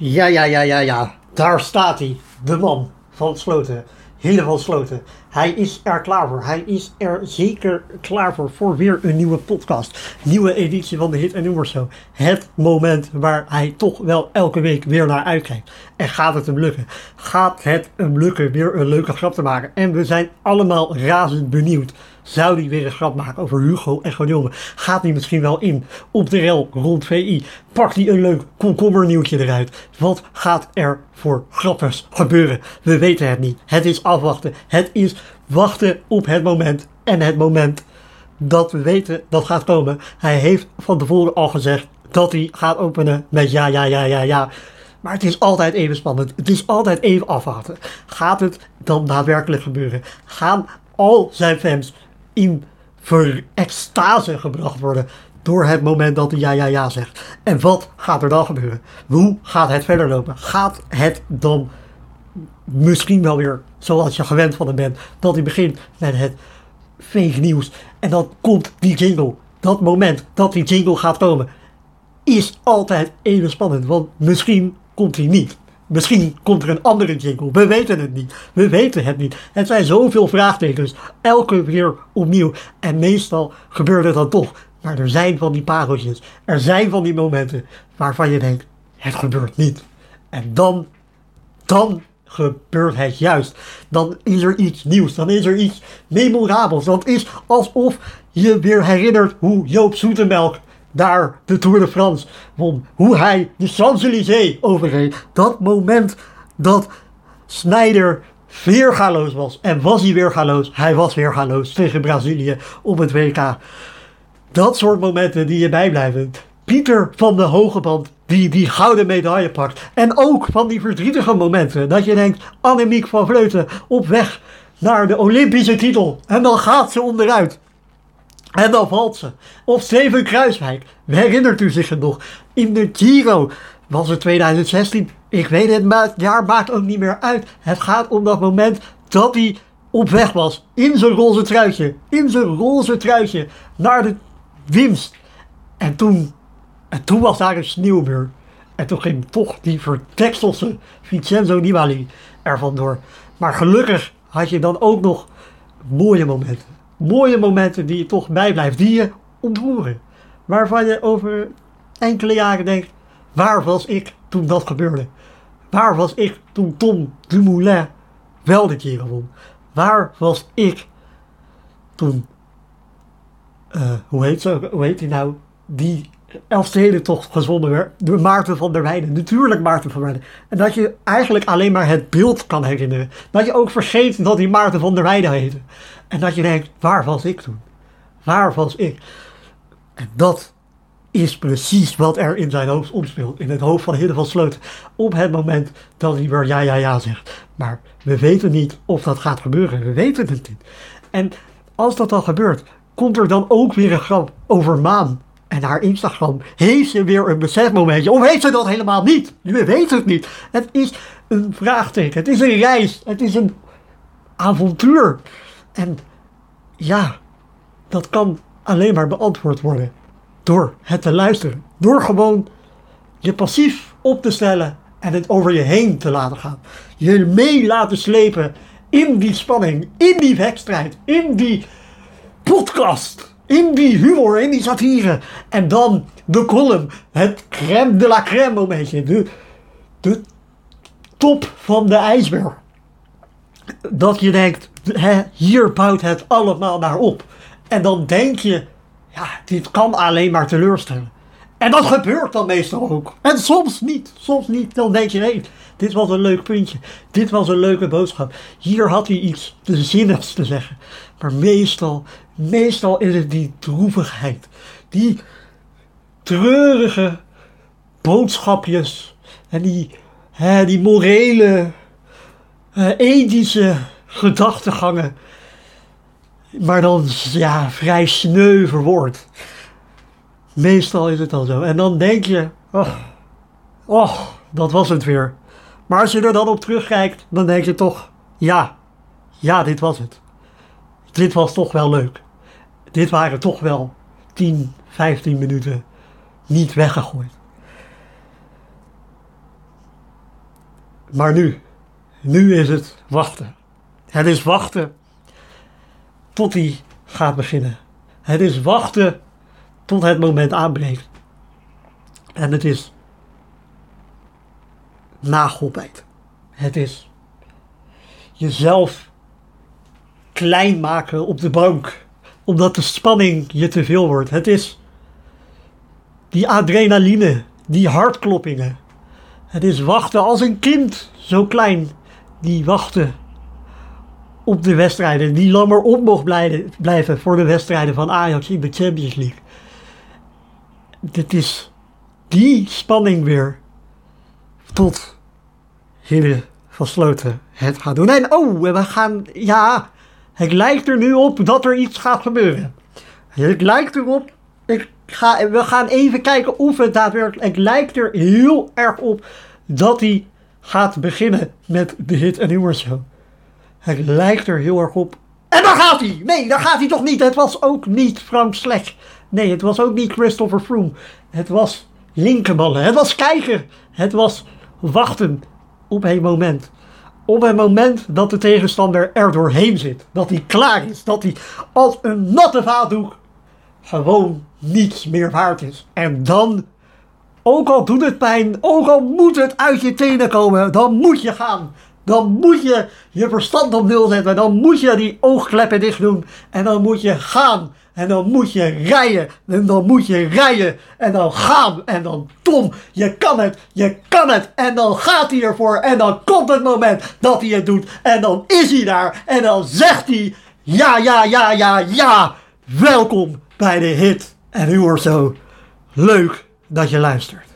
Ja, ja, ja, ja, ja. Daar staat hij. De man van Sloten. Helemaal Sloten. Hij is er klaar voor. Hij is er zeker klaar voor. Voor weer een nieuwe podcast. Nieuwe editie van de Hit en Nummer Show. Het moment waar hij toch wel elke week weer naar uitkijkt. En gaat het hem lukken? Gaat het hem lukken weer een leuke grap te maken? En we zijn allemaal razend benieuwd. Zou hij weer een grap maken over Hugo en Jongen? Gaat hij misschien wel in op de rel rond VI? Pakt hij een leuk komkommernieuwtje eruit? Wat gaat er voor grapjes gebeuren? We weten het niet. Het is afwachten. Het is wachten op het moment. En het moment dat we weten dat gaat komen. Hij heeft van tevoren al gezegd dat hij gaat openen met ja, ja, ja, ja, ja. Maar het is altijd even spannend. Het is altijd even afwachten. Gaat het dan daadwerkelijk gebeuren? Gaan al zijn fans in ver extase gebracht worden door het moment dat hij ja, ja, ja zegt. En wat gaat er dan gebeuren? Hoe gaat het verder lopen? Gaat het dan misschien wel weer zoals je gewend van hem bent, dat hij begint met het fake nieuws en dan komt die jingle. Dat moment dat die jingle gaat komen is altijd even spannend, want misschien komt hij niet. Misschien komt er een andere jingle. We weten het niet. We weten het niet. Het zijn zoveel vraagtekens. Elke weer opnieuw. En meestal gebeurt het dan toch. Maar er zijn van die pareltjes. Er zijn van die momenten waarvan je denkt, het gebeurt niet. En dan, dan gebeurt het juist. Dan is er iets nieuws. Dan is er iets memorabels. Dan is alsof je weer herinnert hoe Joop Zoetemelk daar de Tour de France won. Hoe hij de Champs-Élysées overreed. Dat moment dat Snyder weergaloos was. En was hij weergaloos? Hij was weergaloos tegen Brazilië op het WK. Dat soort momenten die je bijblijven. Pieter van de Hogeband die die gouden medaille pakt. En ook van die verdrietige momenten dat je denkt, Annemiek van Vleuten op weg naar de Olympische titel. En dan gaat ze onderuit. En dan valt ze. Of Steven Kruiswijk. Herinnert u zich het nog? In de Giro was het 2016. Ik weet het, maar het jaar maakt ook niet meer uit. Het gaat om dat moment dat hij op weg was. In zijn roze truitje. In zijn roze truitje. Naar de winst. En toen, en toen was daar een sneeuwmuur. En toen ging toch die vertekselse Vincenzo Nibali er vandoor. Maar gelukkig had je dan ook nog mooie momenten mooie momenten die je toch bijblijft, die je ontroeren. Waarvan je over enkele jaren denkt, waar was ik toen dat gebeurde? Waar was ik toen Tom Dumoulin wel de Giro won? Waar was ik toen, uh, hoe, heet ze, hoe heet hij nou, die toch gezwonnen werd door Maarten van der Weijden. Natuurlijk Maarten van der Weijden. En dat je eigenlijk alleen maar het beeld kan herinneren. Dat je ook vergeet dat hij Maarten van der Weijden heette. En dat je denkt, waar was ik toen? Waar was ik? En dat is precies wat er in zijn hoofd omspeelt. In het hoofd van Hidde van Sloot. Op het moment dat hij weer ja, ja, ja zegt. Maar we weten niet of dat gaat gebeuren. We weten het niet. En als dat dan gebeurt, komt er dan ook weer een grap over Maan en haar Instagram. Heeft ze weer een besefmomentje? Of heeft ze dat helemaal niet? We weten het niet. Het is een vraagteken. Het is een reis. Het is een avontuur. En ja, dat kan alleen maar beantwoord worden door het te luisteren. Door gewoon je passief op te stellen en het over je heen te laten gaan. Je mee laten slepen in die spanning, in die wedstrijd, in die podcast, in die humor, in die satire. En dan de column, het crème de la crème momentje, de, de top van de ijsberg. Dat je denkt, hè, hier bouwt het allemaal naar op. En dan denk je, ja, dit kan alleen maar teleurstellen. En dat gebeurt dan meestal ook. En soms niet. Soms niet. Dan denk je, nee, dit was een leuk puntje. Dit was een leuke boodschap. Hier had hij iets te zinnigs te zeggen. Maar meestal, meestal is het die droevigheid. Die treurige boodschapjes. En die, hè, die morele, uh, ethische gedachtegangen. Maar dan ja, vrij sneu verwoord. Meestal is het al zo. En dan denk je, oh, oh, dat was het weer. Maar als je er dan op terugkijkt, dan denk je toch, ja, ja, dit was het. Dit was toch wel leuk. Dit waren toch wel 10, 15 minuten niet weggegooid. Maar nu, nu is het wachten. Het is wachten tot hij gaat beginnen. Het is wachten tot het moment aanbreekt. En het is nagelbijt. Het is jezelf klein maken op de bank, omdat de spanning je te veel wordt. Het is die adrenaline, die hartkloppingen. Het is wachten als een kind, zo klein, die wachten op de wedstrijden, die langer op mocht blijven voor de wedstrijden van Ajax in de Champions League. Dit is die spanning weer tot Hille van Sloten het gaat doen. En oh, we gaan, ja, het lijkt er nu op dat er iets gaat gebeuren. Het lijkt erop, ik we gaan even kijken of het daadwerkelijk, het lijkt er heel erg op dat hij gaat beginnen met de hit en humor show. Het lijkt er heel erg op. En daar gaat hij! Nee, daar gaat hij toch niet! Het was ook niet Frank Slek. Nee, het was ook niet Christopher Froome. Het was linkerballen. Het was kijken. Het was wachten op een moment. Op een moment dat de tegenstander er doorheen zit. Dat hij klaar is. Dat hij als een natte vaatdoek gewoon niets meer waard is. En dan, ook al doet het pijn, ook al moet het uit je tenen komen, dan moet je gaan. Dan moet je je verstand op nul zetten. Dan moet je die oogkleppen dicht doen. En dan moet je gaan. En dan moet je rijden. En dan moet je rijden. En dan gaan. En dan Tom, je kan het. Je kan het. En dan gaat hij ervoor. En dan komt het moment dat hij het doet. En dan is hij daar. En dan zegt hij: Ja, ja, ja, ja, ja. Welkom bij de hit. En u hoort zo. Leuk dat je luistert.